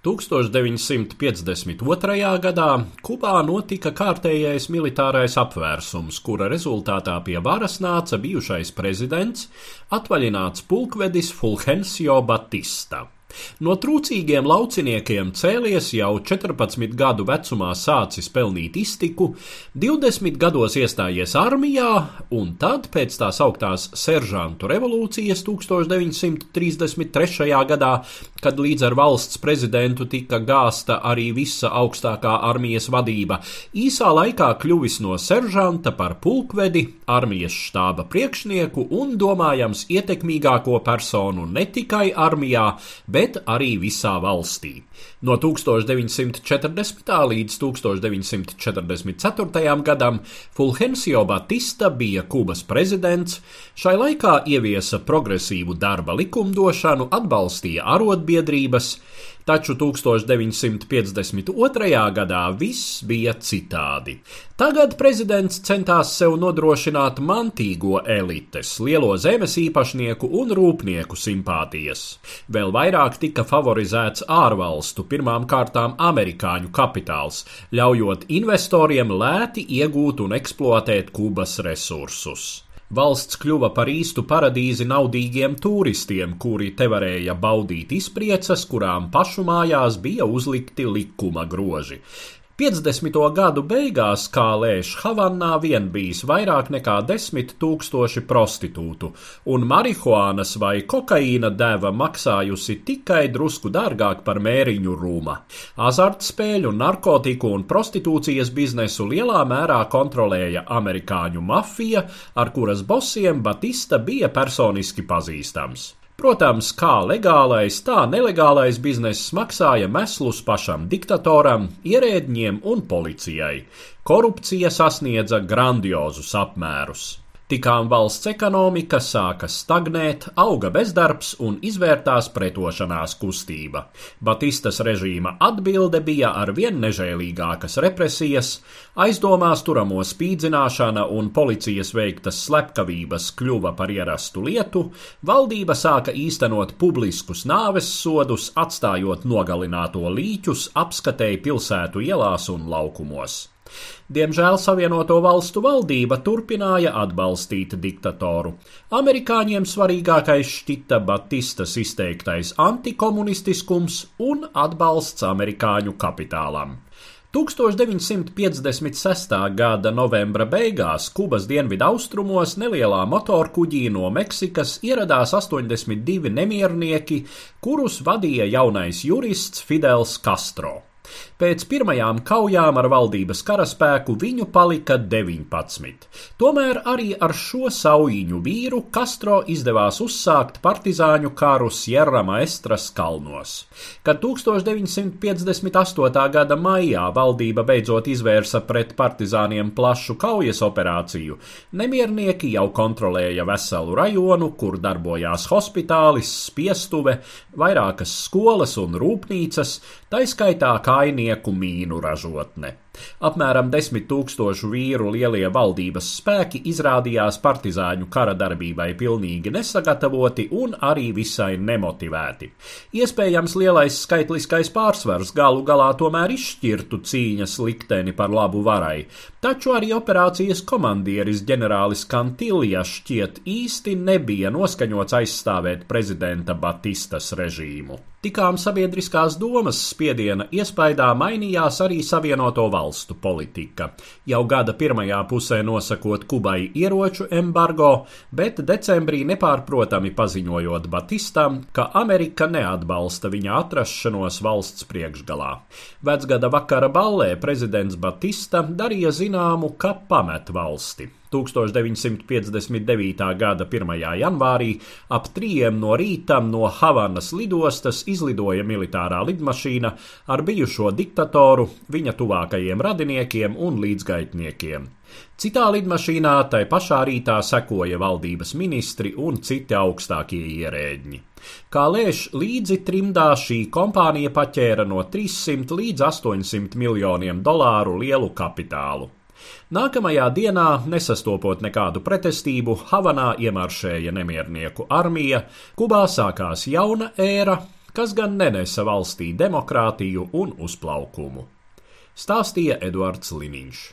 1952. gadā Kubā notika kārtējais militārais apvērsums, kura rezultātā pie varas nāca bijušais prezidents, atvaļināts pulkvedis Fulgencio Batista. No trūcīgiem lauciniekiem cēlies jau 14 gadu vecumā sācis pelnīt iztiku, 20 gados iestājies armijā, un tad pēc tās augtās seržantu revolūcijas 1933. gadā, kad līdz ar valsts prezidentu tika gāsta arī visa augstākā armijas vadība, īsā laikā kļuvis no seržanta par pulkvedi, armijas štāba priekšnieku un, domājams, ietekmīgāko personu ne tikai armijā, bet bet arī visā valstī. No 1940. līdz 1944. gadam Fulgencio Batista bija Kubas prezidents, šai laikā ieviesa progresīvu darba likumdošanu, atbalstīja arotbiedrības, taču 1952. gadā viss bija citādi. Tagad prezidents centās sev nodrošināt mantīgo elites, lielo zemes īpašnieku un rūpnieku simpātijas. Vēl vairāk tika favorizēts ārvalstu, pirmām kārtām amerikāņu kapitāls, ļaujot investoriem lēti iegūt un eksploatēt Kubas resursus. Valsts kļuva par īstu paradīzi naudīgiem turistiem, kuri te varēja baudīt izpriecas, kurām pašu mājās bija uzlikti likuma groži. 50. gadu beigās, kā lēš Havanā, vien bijis vairāk nekā desmit tūkstoši prostitūtu, un marihuānas vai kokaīna deva maksājusi tikai drusku dārgāk par mēriņu rūma. Azartspēļu, narkotiku un prostitūcijas biznesu lielā mērā kontrolēja amerikāņu mafija, ar kuras bosiem Batista bija personiski pazīstams. Protams, kā legālais, tā nelegālais bizness maksāja meslus pašam diktatoram, ierēdņiem un policijai. Korupcija sasniedza grandiozus apmērus. Tikām valsts ekonomika sāka stagnēt, auga bezdarbs un izvērtās pretošanās kustība. Batistas režīma atbilde bija ar vien nežēlīgākas represijas, aizdomās turamo spīdzināšana un policijas veiktas slepkavības kļuva par ierastu lietu, valdība sāka īstenot publiskus nāves sodus, atstājot nogalināto līķus apskatēji pilsētu ielās un laukumos. Diemžēl Savienoto valstu valdība turpināja atbalstīt diktatoru. Amerikāņiem svarīgākais šķita Batistas izteiktais antikomunistiskums un atbalsts amerikāņu kapitālam. 1956. gada novembra beigās Kubas dienvidu austrumos nelielā motorkuģī no Meksikas ieradās 82 nemiernieki, kurus vadīja jaunais jurists Fidels Castro. Pēc pirmajām kaujām ar valdības karaspēku viņu palika 19. Tomēr arī ar šo saujiņu vīru Castro izdevās uzsākt partizāņu karu Sierra Maestras kalnos. Kad 1958. gada maijā valdība beidzot izvērsa pret partizāniem plašu kaujas operāciju, nemiernieki jau kontrolēja veselu rajonu, kur darbojās hospitālis, spiestuve, vairākas skolas un rūpnīcas, taiskaitā kainieku mīnu ražotne. Apmēram desmit tūkstošu vīru lielie valdības spēki izrādījās partizāņu kara darbībai pilnīgi nesagatavoti un arī visai nemotivēti. Iespējams, lielais skaitliskais pārsvars galu galā tomēr izšķirtu cīņas likteni par labu varai, taču arī operācijas komandieris ģenerālis Kantilja šķiet īsti nebija noskaņots aizstāvēt prezidenta Batistas režīmu. Tikām sabiedriskās domas spiediena iespaidā mainījās arī Savienoto valstu politika. Jau gada pirmajā pusē nosakot Kubai ieroču embargo, bet decembrī nepārprotami paziņojot Batistam, ka Amerika neatbalsta viņa atrašanos valsts priekšgalā. Vecgada vakara ballē prezidents Batista darīja zināmu, ka pamet valsti. 1959. gada 1. janvārī ap trījiem no rīta no Havanas lidostas izlidoja militārā lidmašīna ar bijušo diktatoru, viņa tuvākajiem radiniekiem un līdzgaitniekiem. Citā lidmašīnā tai pašā rītā sekoja valdības ministri un citi augstākie ierēģi. Kā lēš līdzi trimdā šī kompānija paķēra no 300 līdz 800 miljoniem dolāru lielu kapitālu. Nākamajā dienā, nesastopot nekādu pretestību, Havanā iemaršēja nemiernieku armija, Kubā sākās jauna ēra, kas gan nenesa valstī demokrātiju un uzplaukumu. Stāstīja Eduards Liniņš.